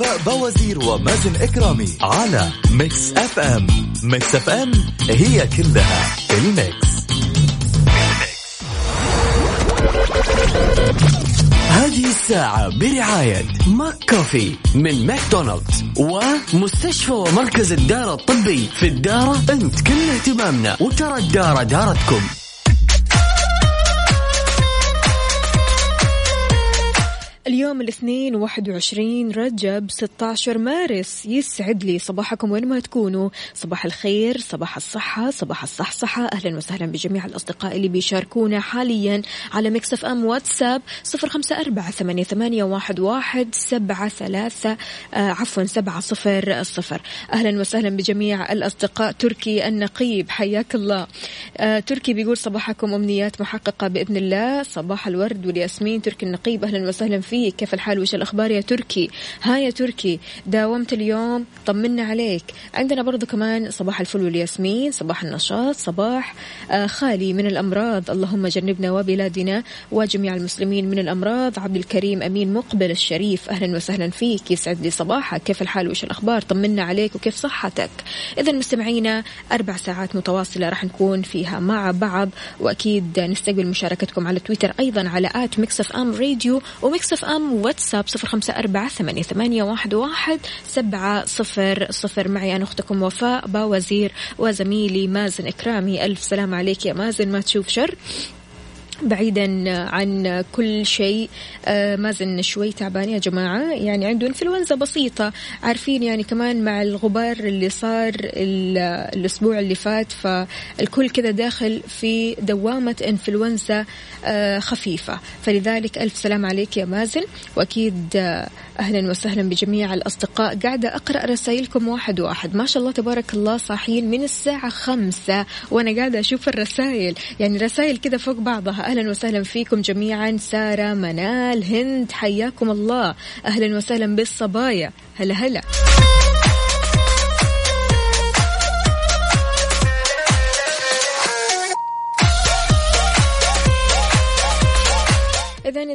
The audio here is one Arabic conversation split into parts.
وفاء بوازير ومازن إكرامي على Mix FM. Mix FM هي كلها ال mix. هذه الساعة برعاية McCafé من ماكدونالدز ومستشفى ومركز الدارة الطبي في الدارة أنت. كل اهتمامنا وترى الدارة دارتكم. اليوم الاثنين 21 رجب 16 مارس يسعد لي صباحكم وين ما تكونوا. صباح الخير صباح الصحة صباح الصحصحة. أهلا وسهلا بجميع الأصدقاء اللي بيشاركونا حاليا على مكسف أم واتساب 054 ثمانية, واحد, واحد سبعة ثلاثة آه عفوا سبعة صفر صفر. أهلا وسهلا بجميع الأصدقاء. تركي النقيب حياك الله. آه تركي بيقول صباحكم أمنيات محققة بإذن الله. صباح الورد والياسمين تركي النقيب أهلا وسهلا فيك. كيف الحال؟ وش الأخبار يا تركي؟ ها يا تركي داومت اليوم طمنا عليك. عندنا برضو كمان صباح الفل والياسمين صباح النشاط صباح آه خالي من الأمراض. اللهم جنبنا وبلادنا وجميع المسلمين من الأمراض. عبد الكريم أمين مقبل الشريف أهلا وسهلا فيك. يسعد لي صباحك. كيف الحال؟ وش الأخبار؟ طمنا عليك وكيف صحتك؟ إذا مستمعينا أربع ساعات متواصلة راح نكون فيها مع بعض وأكيد نستقبل مشاركتكم على تويتر أيضا على at Mix FM Radio و Mix FM واتساب صفر خمسة أربعة ثمانية, واحد سبعة صفر صفر. معي أنا أختكم وفاء باوزير وزميلي مازن إكرامي. ألف سلام عليك يا مازن ما تشوف شر. بعيدا عن كل شيء. آه مازن شوي تعبان يا جماعة. يعني عنده انفلونزا بسيطة. عارفين يعني كمان مع الغبار اللي صار الأسبوع اللي فات فالكل كذا داخل في دوامة انفلونزا آه خفيفة. فلذلك ألف سلام عليك يا مازن. وأكيد آه أهلا وسهلا بجميع الأصدقاء. قاعدة أقرأ رسائلكم واحد واحد. ما شاء الله تبارك الله صاحيين من الساعة خمسة وأنا قاعدة أشوف الرسائل. يعني رسائل كذا فوق بعضها. أهلا وسهلا فيكم جميعا. سارة منال هند حياكم الله. أهلا وسهلا بالصبايا. هلا هلا.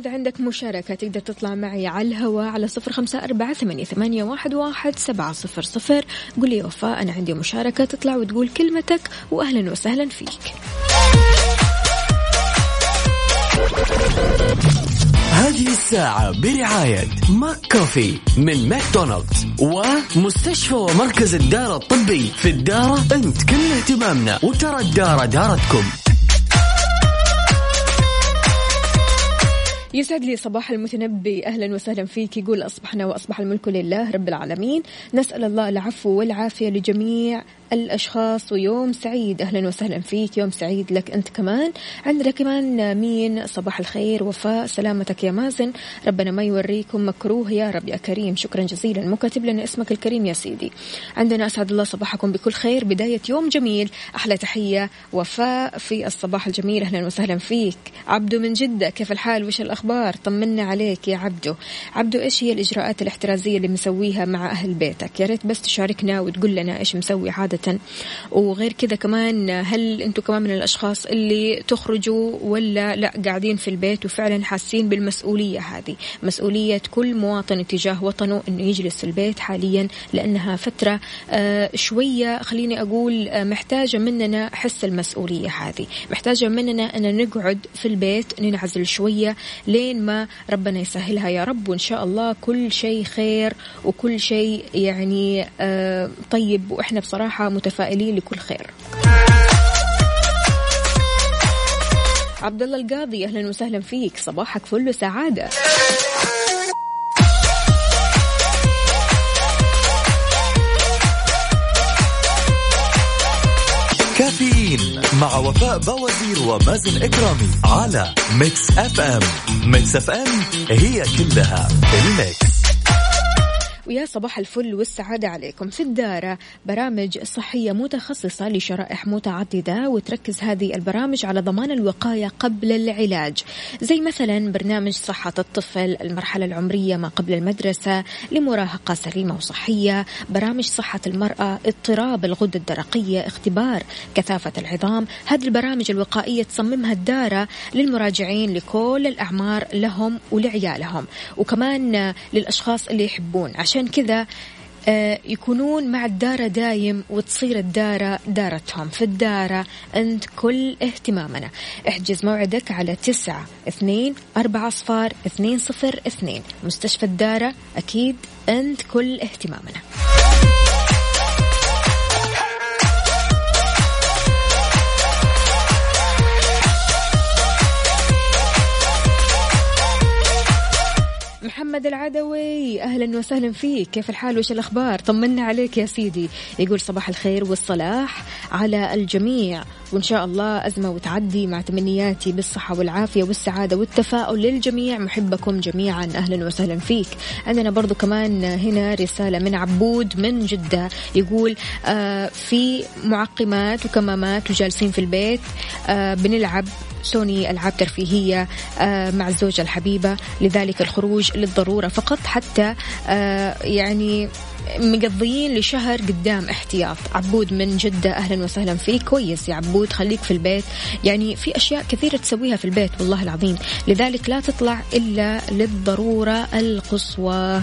إذا عندك مشاركة تقدر تطلع معي على الهواء على صفر خمسة أربعة ثمانية, واحد, سبعة صفر صفر. قول لي وفاء أنا عندي مشاركة تطلع وتقول كلمتك وأهلا وسهلا فيك. هذه الساعة برعاية McCafé من ماكدونالدز ومستشفى ومركز الدارة الطبي في الدارة أنت كل اهتمامنا وترى الدارة دارتكم. يسعد لي صباح المتنبي. أهلا وسهلا فيك. يقول أصبحنا وأصبح الملك لله رب العالمين. نسأل الله العفو والعافية لجميع الأشخاص ويوم سعيد. أهلا وسهلا فيك يوم سعيد لك أنت كمان. عندنا كمان مين؟ صباح الخير وفاء. سلامتك يا مازن. ربنا ما يوريكم مكروه. يا رب يا كريم. شكرا جزيلا. مو كاتب لنا اسمك الكريم يا سيدي. عندنا أسعد الله صباحكم بكل خير. بداية يوم جميل. أحلى تحية. وفاء في الصباح الجميل. أهلا وسهلا فيك. عبدو من جدة. كيف الحال؟ وش الأخبار؟ طمنا عليك يا عبدو. عبدو إيش هي الإجراءات الاحترازية اللي مسويها مع أهل بيتك؟ يا ريت بس تشاركنا وتقول لنا إيش مسوي عادة وغير كذا كمان هل أنتم كمان من الأشخاص اللي تخرجوا ولا لا قاعدين في البيت وفعلا حاسين بالمسؤولية هذه؟ مسؤولية كل مواطن تجاه وطنه إنه يجلس في البيت حاليا لأنها فترة آه، شوية خليني أقول آه، محتاجة مننا حس المسؤولية هذه. محتاجة مننا أن نقعد في البيت ننعزل شوية لين ما ربنا يسهلها. يا رب وان شاء الله كل شيء خير وكل شيء يعني آه، طيب. وإحنا بصراحة متفائلين لكل خير. عبد الله القاضي أهلا وسهلا فيك. صباحك فل سعاده كافيين مع وفاء بوازير ومازن إكرامي على Mix FM. Mix FM هي كلها ال mix. ويا صباح الفل والسعادة عليكم. في الدارة برامج صحية متخصصة لشرائح متعددة وتركز هذه البرامج على ضمان الوقاية قبل العلاج. زي مثلا برنامج صحة الطفل المرحلة العمرية ما قبل المدرسة لمراهقة سليمة وصحية برامج صحة المرأة اضطراب الغدة الدرقية اختبار كثافة العظام. هذه البرامج الوقائية تصممها الدارة للمراجعين لكل الأعمار لهم ولعيالهم. وكمان للأشخاص اللي يحبون عشان كذا آه، يكونون مع الدارة دايم وتصير الدارة دارتهم. في الدارة أنت كل اهتمامنا. احجز موعدك على تسعة اثنين أربعة صفار اثنين صفر اثنين. مستشفى الدارة أكيد أنت كل اهتمامنا. محمد العدوي. أهلا وسهلا فيك. كيف الحال؟ وش الأخبار؟ طمنا عليك يا سيدي. يقول صباح الخير والصلاح على الجميع. وإن شاء الله أزمة وتعدي مع تمنياتي بالصحة والعافية والسعادة والتفاؤل للجميع. محبكم جميعا. أهلا وسهلا فيك. عندنا برضو كمان هنا رسالة من عبود من جدة. يقول آه في معقمات وكمامات وجالسين في البيت آه بنلعب سوني ألعاب ترفيهية آه، مع الزوجة الحبيبة. لذلك الخروج للضرورة فقط حتى آه، يعني مقضيين لشهر قدام احتياط. عبود من جدة أهلا وسهلا فيك. كويس يا عبود خليك في البيت. يعني في أشياء كثيرة تسويها في البيت والله العظيم. لذلك لا تطلع إلا للضرورة القصوى.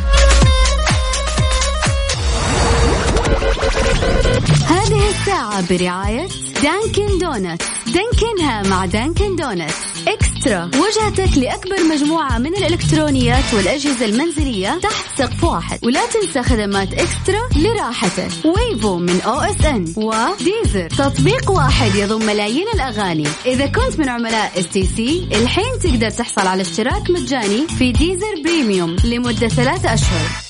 هذه الساعة برعاية Dunkin' Donuts. دانكنها مع Dunkin' Donuts. eXtra. وجهتك لأكبر مجموعة من الإلكترونيات والأجهزة المنزلية تحت سقف واحد. ولا تنسى خدمات eXtra لراحتك. Wavo من OSN. و Deezer تطبيق واحد يضم ملايين الأغاني. إذا كنت من عملاء STC الحين تقدر تحصل على اشتراك مجاني في Deezer Premium لمدة ثلاثة أشهر.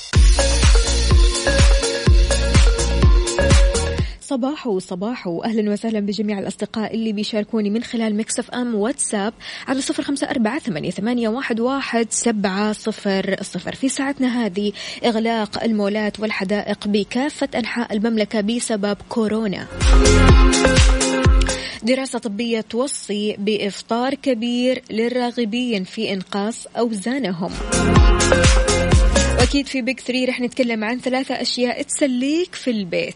صباحو صباحو أهلا وسهلا بجميع الأصدقاء اللي بيشاركوني من خلال مكسف أم واتساب على صفر خمسة أربعة ثمانية, واحد سبعة صفر صفر. في ساعتنا هذه إغلاق المولات والحدائق بكافة أنحاء المملكة بسبب كورونا. دراسة طبية توصي بإفطار كبير للراغبين في إنقاص أوزانهم. وأكيد في بيك ثري رح نتكلم عن ثلاثة أشياء تسليك في البيت.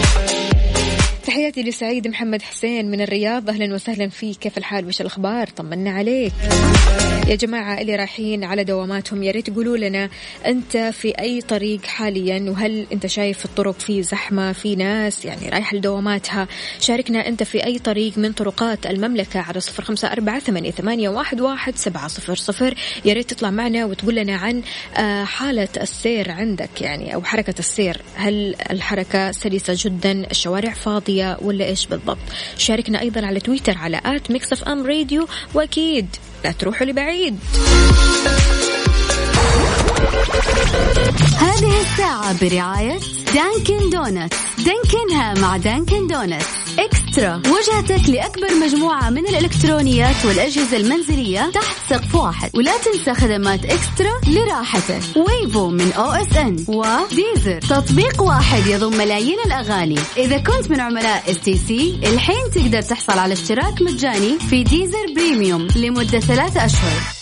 تحياتي لسعيد محمد حسين من الرياض. أهلا وسهلا فيك. كيف الحال؟ وش الأخبار؟ طمنا عليك. يا جماعة اللي رايحين على دواماتهم يا ريت تقولوا لنا أنت في أي طريق حاليا وهل أنت شايف الطرق في زحمة في ناس يعني رايحة لدواماتها؟ شاركنا أنت في أي طريق من طرقات المملكة على صفر أربعة ثمانية, ثمانية واحد, واحد سبعة صفر صفر. يا ريت تطلع معنا وتقول لنا عن آه، حالة السير عندك يعني أو حركة السير. هل الحركة سلسة جدا؟ الشوارع فاضيه ولا إيش بالضبط. شاركنا أيضا على تويتر على at Mix FM Radio وأكيد لا تروحوا لبعيد. هذه الساعة برعاية Dunkin' Donuts دانكنها مع Dunkin' Donuts eXtra. وجهتك لأكبر مجموعة من الإلكترونيات والأجهزة المنزلية تحت سقف واحد. ولا تنسى خدمات eXtra لراحتك. Wavo من OSN. و Deezer تطبيق واحد يضم ملايين الأغاني. إذا كنت من عملاء STC الحين تقدر تحصل على اشتراك مجاني في Deezer Premium لمدة ثلاثة أشهر.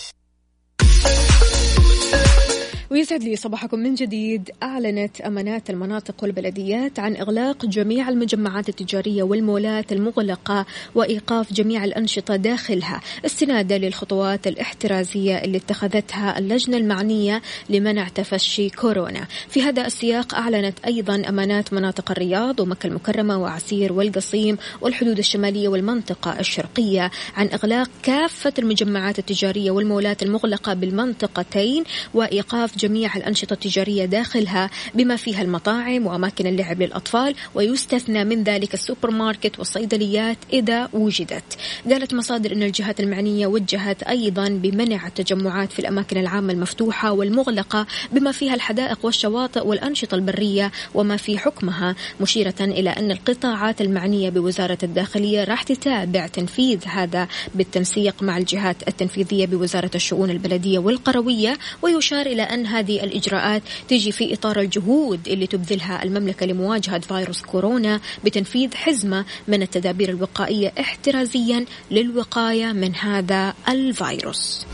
ويسعد لي صباحكم من جديد. أعلنت أمانات المناطق والبلديات عن إغلاق جميع المجمعات التجارية والمولات المغلقة وإيقاف جميع الأنشطة داخلها استنادا للخطوات الاحترازية اللي اتخذتها اللجنة المعنية لمنع تفشي كورونا. في هذا السياق أعلنت أيضا أمانات مناطق الرياض ومكة المكرمة وعسير والقصيم والحدود الشمالية والمنطقة الشرقية عن إغلاق كافة المجمعات التجارية والمولات المغلقة بالمنطقتين وإيقاف جميع الأنشطة التجارية داخلها بما فيها المطاعم وأماكن اللعب للأطفال ويستثنى من ذلك السوبر ماركت والصيدليات إذا وجدت. قالت مصادر أن الجهات المعنية وجهت أيضا بمنع التجمعات في الأماكن العامة المفتوحة والمغلقة بما فيها الحدائق والشواطئ والأنشطة البرية وما في حكمها مشيرة إلى أن القطاعات المعنية بوزارة الداخلية راح تتابع تنفيذ هذا بالتنسيق مع الجهات التنفيذية بوزارة الشؤون البلدية والقروية ويشار إلى أن هذه الإجراءات تجي في إطار الجهود اللي تبذلها المملكة لمواجهة فيروس كورونا بتنفيذ حزمة من التدابير الوقائية احترازيا للوقاية من هذا الفيروس.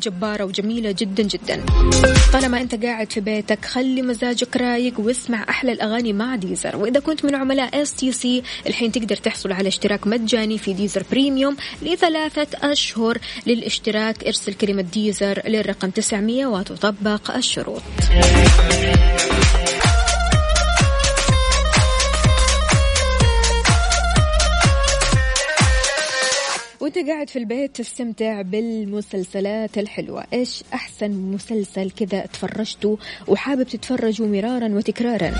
جبارة وجميلة جدا جدا. طالما أنت قاعد في بيتك خلي مزاجك رايق واسمع أحلى الأغاني مع Deezer. وإذا كنت من عملاء STC الحين تقدر تحصل على اشتراك مجاني في Deezer Premium لثلاثة أشهر للاشتراك. ارسل كلمة Deezer للرقم 900 وتطبق الشروط. قاعد في البيت تستمتع بالمسلسلات الحلوة. إيش أحسن مسلسل كذا تفرجته وحابب تتفرجه مرارا وتكرارا؟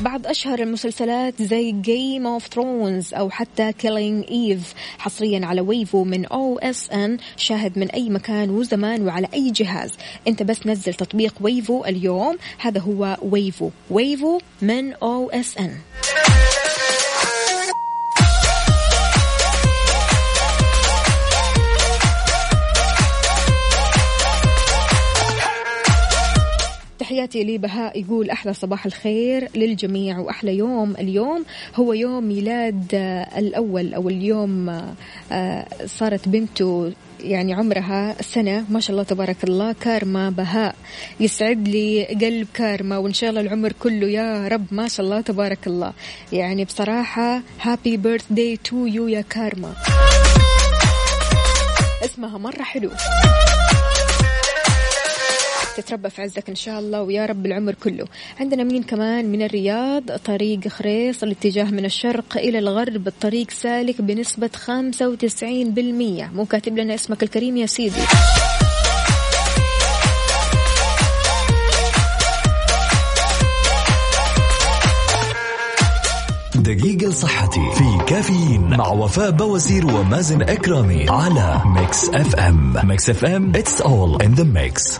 بعض أشهر المسلسلات زي Game of Thrones أو حتى Killing Eve حصريا على Wavo من OSN شاهد من أي مكان وزمان وعلى أي جهاز. أنت بس نزل تطبيق Wavo اليوم. هذا هو Wavo. Wavo من OSN تحياتي لي بهاء يقول أحلى صباح الخير للجميع وأحلى يوم. اليوم هو يوم ميلاد آه، الأول أو اليوم آه، صارت بنته يعني عمرها سنة. ما شاء الله تبارك الله كارما بهاء. يسعد لي قلب كارما وإن شاء الله العمر كله. يا رب ما شاء الله تبارك الله. يعني بصراحة happy birthday to you يا كارما. اسمها مرة حلو. تتربى في عزك إن شاء الله ويا رب العمر كله. عندنا مين كمان؟ من الرياض طريق خريص الاتجاه من الشرق إلى الغرب الطريق سالك بنسبة 95% مو كاتب لنا اسمك الكريم يا سيدي. دقيقة لصحتي في كافيين مع وفاء بوازير ومازن إكرامي على Mix FM. Mix FM it's all in the mix.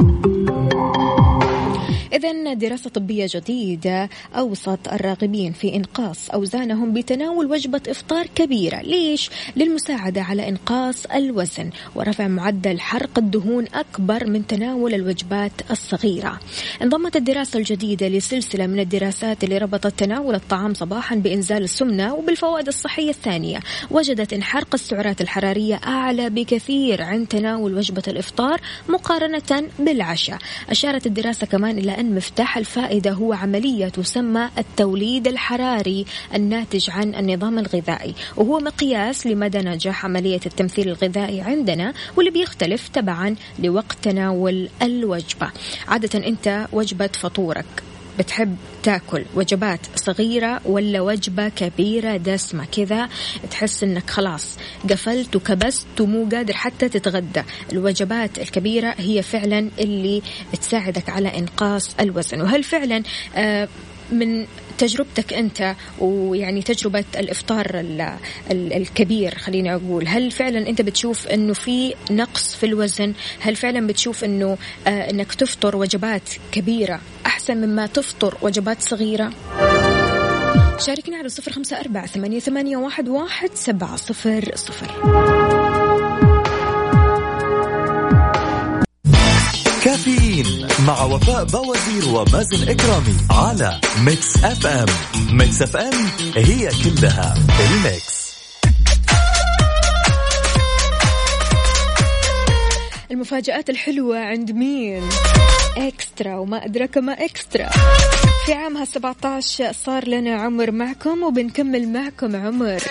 إذا دراسة طبية جديدة أوصت الراغبين في إنقاص أوزانهم بتناول وجبة إفطار كبيرة. ليش؟ للمساعدة على إنقاص الوزن ورفع معدل حرق الدهون أكبر من تناول الوجبات الصغيرة. انضمت الدراسة الجديدة لسلسلة من الدراسات اللي ربطت تناول الطعام صباحا بإنزال السمنة وبالفوائد الصحية الثانية. وجدت إن حرق السعرات الحرارية أعلى بكثير عند تناول وجبة الإفطار مقارنة بالعشاء. أشارت الدراسة كمان إلى أن مفتاح الفائدة هو عملية تسمى التوليد الحراري الناتج عن النظام الغذائي وهو مقياس لمدى نجاح عملية التمثيل الغذائي عندنا واللي بيختلف تبعا لوقت تناول الوجبة عادة أنت وجبة فطورك. بتحب تاكل وجبات صغيرة ولا وجبة كبيرة دسمة كذا تحس إنك خلاص قفلت وكبست ومو قادر حتى تتغدى. الوجبات الكبيرة هي فعلا اللي تساعدك على إنقاص الوزن. وهل فعلا آه من تجربتك أنت ويعني تجربة الإفطار ال ال الكبير خليني أقول هل فعلا أنت بتشوف إنه في نقص في الوزن؟ هل فعلا بتشوف إنه آه إنك تفطر وجبات كبيرة أحسن مما تفطر وجبات صغيرة. شاركنا على صفر خمسة أربعة ثمانية, ثمانية واحد, واحد سبعة صفر صفر. كافيين مع وفاء بوازير ومازن إكرامي على Mix FM Mix FM it's all in the mix. المفاجآت الحلوة عند مين؟ إكسترا وما أدرك ما إكسترا. في عامها 17 صار لنا عمر معكم وبنكمل معكم عمر.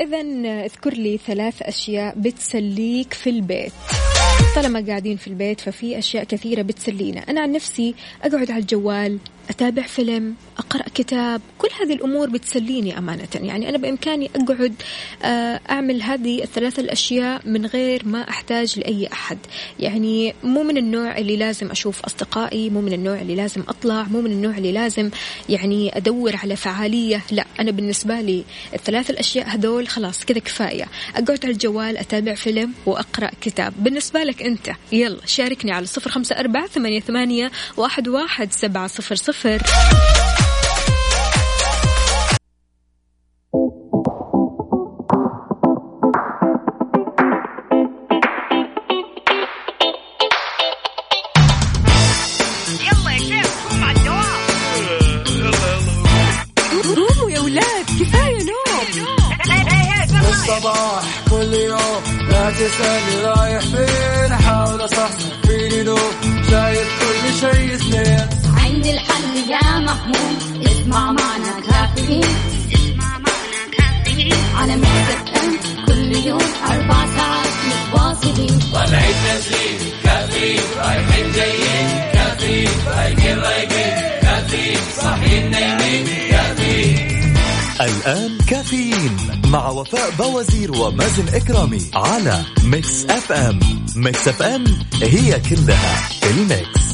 إذا اذكر لي ثلاث أشياء بتسليك في البيت. طالما قاعدين في البيت ففي أشياء كثيرة بتسلينا. أنا عن نفسي أقعد على الجوال أتابع فيلم أقرأ كتاب كل هذه الأمور بتسليني أمانة. يعني أنا بإمكاني أقعد آه، أعمل هذه الثلاث الأشياء من غير ما أحتاج لأي أحد. يعني مو من النوع اللي لازم أشوف أصدقائي مو من النوع اللي لازم أطلع مو من النوع اللي لازم يعني أدور على فعالية. لا أنا بالنسبة لي الثلاث الأشياء هذول خلاص كذا كفاية. أقعد على الجوال أتابع فيلم وأقرأ كتاب. بالنسبة لك أنت يلا شاركني على صفر خمسة أربعة ثمانية, ثمانية واحد, واحد سبعة صفر صفر. تسألني رايح فين أحاول أصحصح فيني لو شايف كل شيء سنين عندي الحل يا محمود. اسمع معنا كافيين. اسمع معنا كافيين. على مكتب ام كل يوم أربع ساعات متواصلين. طلعت نازلين كافيين. رايحين جايين. كافيين. رايقين رايقين كافيين. صاحيين نايمين. كافيين. الآن كافيين مع وفاء بوازير ومازن إكرامي على ميكس أف أم Mix FM it's all in the mix.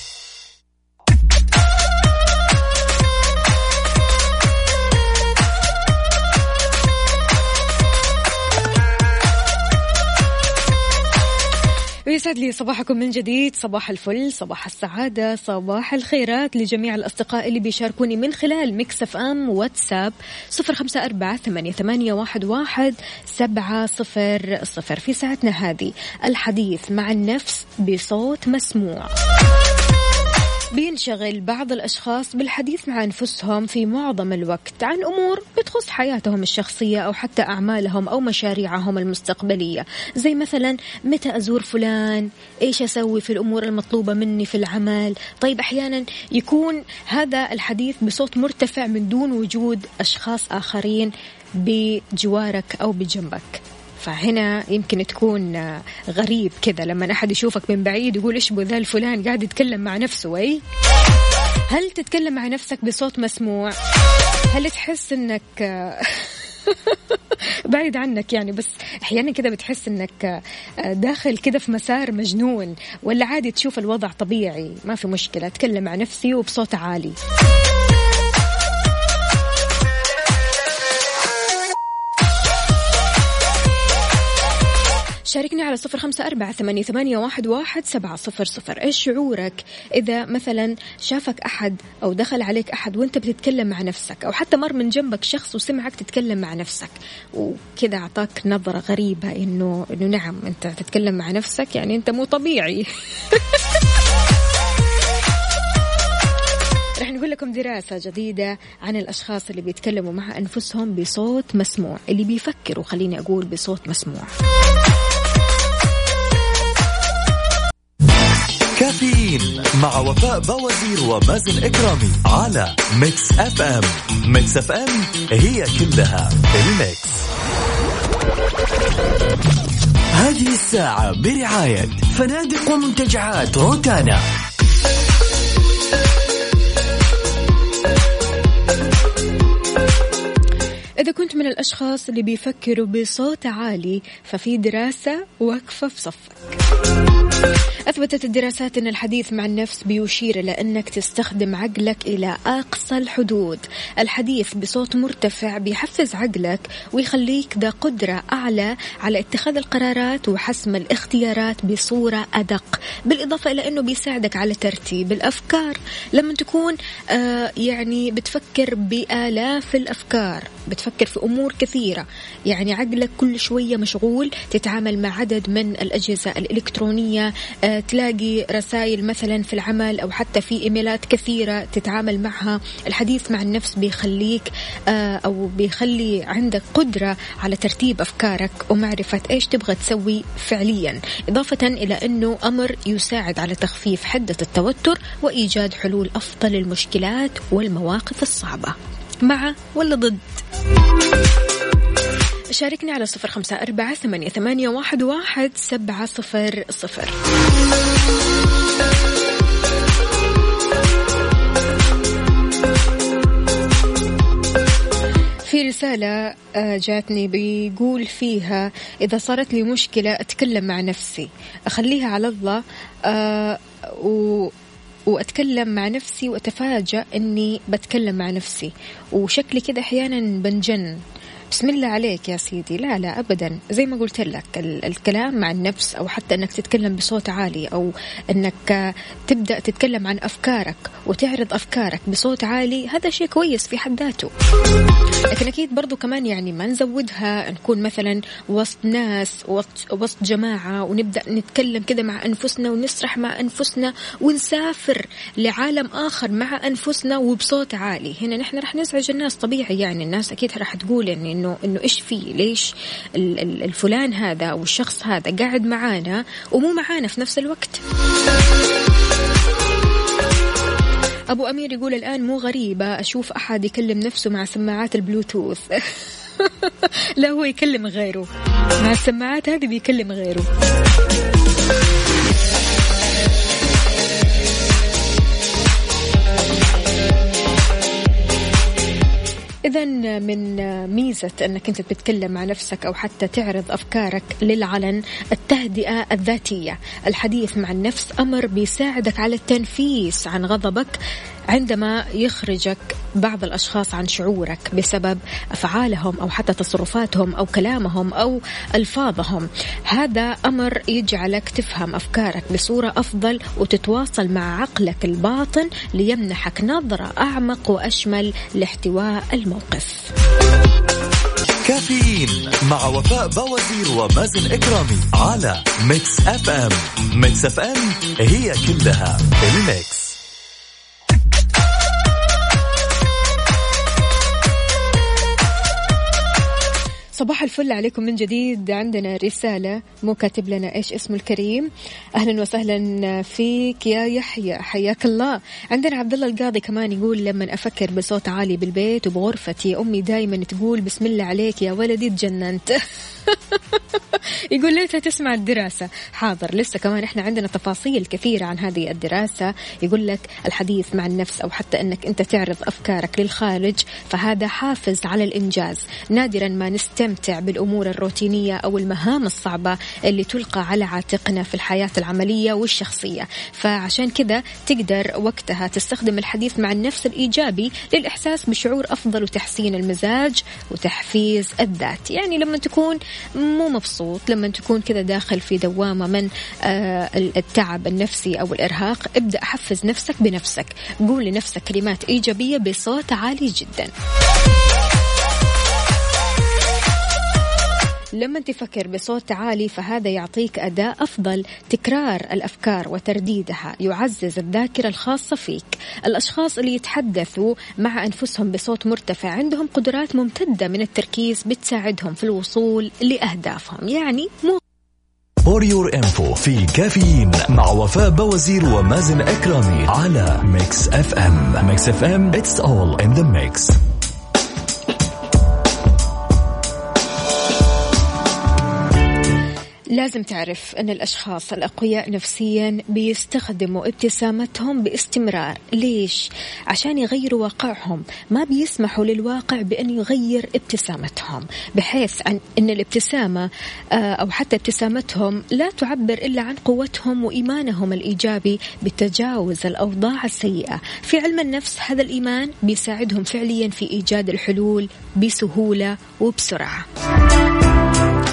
ويسعد لي صباحكم من جديد. صباح الفل صباح السعادة صباح الخيرات لجميع الأصدقاء اللي بيشاركوني من خلال Mix FM واتساب صفر خمسة أربعة ثمانية, واحد سبعة صفر صفر في ساعتنا هذه. الحديث مع النفس بصوت مسموع. بينشغل بعض الأشخاص بالحديث مع أنفسهم في معظم الوقت عن أمور بتخص حياتهم الشخصية أو حتى أعمالهم أو مشاريعهم المستقبلية. زي مثلا متى أزور فلان؟ إيش أسوي في الأمور المطلوبة مني في العمل؟ طيب أحيانا يكون هذا الحديث بصوت مرتفع من دون وجود أشخاص آخرين بجوارك أو بجنبك. فهنا يمكن تكون غريب كذا لما أحد يشوفك من بعيد يقول إيش ذا الفلان قاعد يتكلم مع نفسه أي هل تتكلم مع نفسك بصوت مسموع؟ هل تحس إنك بعيد عنك يعني بس أحيانا كذا بتحس إنك داخل كذا في مسار مجنون ولا عادي تشوف الوضع طبيعي؟ ما في مشكلة أتكلم مع نفسي وبصوت عالي. على صفر خمسة أربعة ثمانية, واحد سبعة صفر صفر. إيش شعورك إذا مثلا شافك أحد أو دخل عليك أحد وأنت بتتكلم مع نفسك أو حتى مر من جنبك شخص وسمعك تتكلم مع نفسك؟ وكذا أعطاك نظرة غريبة إنه إنه نعم أنت تتكلم مع نفسك يعني أنت مو طبيعي. رح نقول لكم دراسة جديدة عن الأشخاص اللي بيتكلموا مع أنفسهم بصوت مسموع اللي بيفكروا خليني أقول بصوت مسموع. كافيين مع وفاء بوازير ومازن إكرامي على Mix FM. Mix FM it's all in the mix. هذه الساعة برعاية فنادق ومنتجعات روتانا. إذا كنت من الأشخاص اللي بيفكروا بصوت عالي ففي دراسة واقفة في صفك. أثبتت الدراسات أن الحديث مع النفس بيشير إلى أنك تستخدم عقلك إلى أقصى الحدود. الحديث بصوت مرتفع بيحفز عقلك ويخليك ذا قدرة أعلى على اتخاذ القرارات وحسم الاختيارات بصورة أدق. بالإضافة إلى أنه بيساعدك على ترتيب الأفكار. لما تكون آه يعني بتفكر بآلاف الأفكار بتفكر في أمور كثيرة يعني عقلك كل شوية مشغول تتعامل مع عدد من الأجهزة الإلكترونية آه تلاقي رسائل مثلا في العمل أو حتى في إيميلات كثيرة تتعامل معها. الحديث مع النفس بيخليك آه أو بيخلي عندك قدرة على ترتيب أفكارك ومعرفة إيش تبغى تسوي فعليا. إضافة إلى أنه أمر يساعد على تخفيف حدة التوتر وإيجاد حلول أفضل للمشكلات والمواقف الصعبة. مع ولا ضد؟ شاركني على صفر خمسة أربعة ثمانية, ثمانية واحد, واحد سبعة صفر صفر. في رسالة آه، جاتني بيقول فيها إذا صارت لي مشكلة أتكلم مع نفسي. أخليها على الله آه، و وأتكلم مع نفسي وأتفاجأ إني بتكلم مع نفسي. وشكلي كذا أحيانا بنجن. بسم الله عليك يا سيدي. لا لا ابدا. زي ما قلت لك الكلام مع النفس أو حتى إنك تتكلم بصوت عالي أو إنك تبدأ تتكلم عن أفكارك وتعرض أفكارك بصوت عالي هذا شيء كويس في حد ذاته. لكن أكيد برضو كمان يعني ما نزودها نكون مثلا وسط ناس وسط جماعة ونبدأ نتكلم كذا مع أنفسنا ونسرح مع أنفسنا ونسافر لعالم آخر مع أنفسنا وبصوت عالي. هنا نحن راح نزعج الناس طبيعي يعني. الناس أكيد راح تقول يعني إنه إنه إيش في؟ ليش الفلان هذا أو الشخص هذا قاعد معانا ومو معانا في نفس الوقت؟ أبو أمير يقول الآن مو غريبة أشوف أحد يكلم نفسه مع سماعات البلوتوث. لا هو يكلم غيره. مع السماعات هذه بيكلم غيره. إذا من ميزة أنك أنت تتكلم مع نفسك أو حتى تعرض أفكارك للعلن التهدئة الذاتية. الحديث مع النفس أمر بيساعدك على التنفيس عن غضبك. عندما يخرجك بعض الأشخاص عن شعورك بسبب أفعالهم أو حتى تصرفاتهم أو كلامهم أو ألفاظهم هذا أمر يجعلك تفهم أفكارك بصورة أفضل وتتواصل مع عقلك الباطن ليمنحك نظرة أعمق وأشمل لاحتواء الموقف. كافيين مع وفاء بوازير ومازن إكرامي على Mix FM. Mix FM هي كلها ال mix. صباح الفل عليكم من جديد. عندنا رسالة مو كاتب لنا إيش اسمه الكريم. أهلا وسهلا فيك يا يحيى. حياك الله. عندنا عبد الله القاضي كمان يقول لما أفكر بصوت عالي بالبيت وبغرفتي أمي دائما تقول بسم الله عليك يا ولدي تجننت يقول ليتها تسمع الدراسة. حاضر. لسه كمان إحنا عندنا تفاصيل كثيرة عن هذه الدراسة. يقول لك الحديث مع النفس أو حتى أنك أنت تعرض أفكارك للخارج فهذا حافز على الإنجاز. نادرا ما نستمتع بالأمور الروتينية أو المهام الصعبة اللي تلقى على عاتقنا في الحياة العملية والشخصية. فعشان كذا تقدر وقتها تستخدم الحديث مع النفس الإيجابي للإحساس بشعور أفضل وتحسين المزاج وتحفيز الذات. يعني لما تكون مو مبسوط لما تكون كذا داخل في دوامة من آه، التعب النفسي أو الإرهاق. ابدأ حفز نفسك بنفسك. قول لنفسك كلمات إيجابية بصوت عالي جدا. لما تفكر بصوت عالي فهذا يعطيك أداء أفضل. تكرار الأفكار وترديدها يعزز الذاكرة الخاصة فيك. الأشخاص اللي يتحدثوا مع أنفسهم بصوت مرتفع عندهم قدرات ممتدة من التركيز بتساعدهم في الوصول لأهدافهم. يعني مو for your info في كافيين مع وفاء بوازير ومازن إكرامي على Mix FM Mix FM it's all in the mix لازم تعرف أن الأشخاص الأقوياء نفسيا بيستخدموا ابتسامتهم باستمرار. ليش؟ عشان يغيروا واقعهم. ما بيسمحوا للواقع بأن يغير ابتسامتهم. بحيث أن, أن الابتسامة آه، أو حتى ابتسامتهم لا تعبر إلا عن قوتهم وإيمانهم الإيجابي بتجاوز الأوضاع السيئة. في علم النفس هذا الإيمان بيساعدهم فعليا في إيجاد الحلول بسهولة وبسرعة.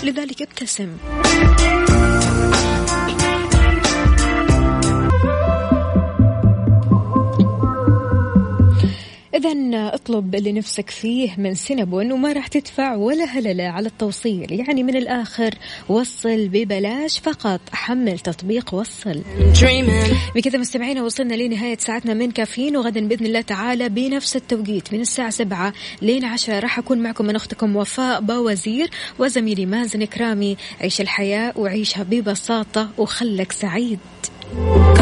لذلك ابتسم. إذا اطلب اللي نفسك فيه من سينابون وما راح تدفع ولا هللة على التوصيل. يعني من الآخر وصل ببلاش فقط. حمل تطبيق وصل. بكذا مستمعينا وصلنا لنهاية ساعتنا من كافيين وغدا بإذن الله تعالى بنفس التوقيت من الساعة سبعة لين عشرة. راح أكون معكم من أختكم وفاء باوزير وزميلي مازن كرامي عيش الحياة وعيشها ببساطة وخلك سعيد.